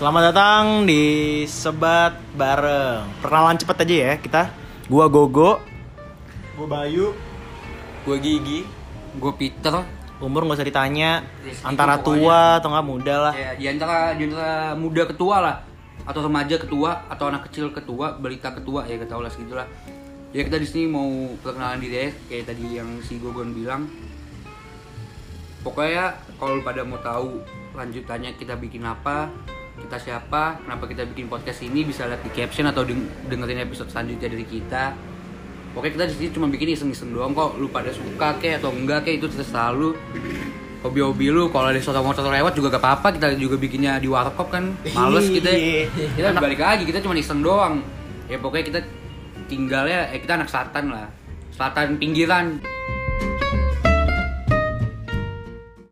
Selamat datang di Sebat Bareng. Perkenalan cepet aja ya kita. Gua Gogo. Gue Bayu. Gue Gigi, gue Peter. Umur nggak usah ditanya. Rizky Antara pokoknya. tua atau nggak muda lah. Ya, di antara di antara muda ketua lah, atau remaja ketua, atau anak kecil ketua, balita ketua ya kita ulas gitulah. Ya kita di sini mau perkenalan diri ya, kayak tadi yang si Gogon bilang. Pokoknya kalau pada mau tahu lanjutannya kita bikin apa, kita siapa, kenapa kita bikin podcast ini bisa lihat di caption atau deng- dengerin episode selanjutnya dari kita. Pokoknya kita di sini cuma bikin iseng-iseng doang kok. Lu pada suka kek atau enggak kek itu terserah lu. Hobi-hobi lu kalau ada suatu motor lewat juga gak apa-apa. Kita juga bikinnya di warkop kan. Males kita. Kita balik lagi kita cuma iseng doang. Ya pokoknya kita tinggalnya eh kita anak selatan lah. Selatan pinggiran.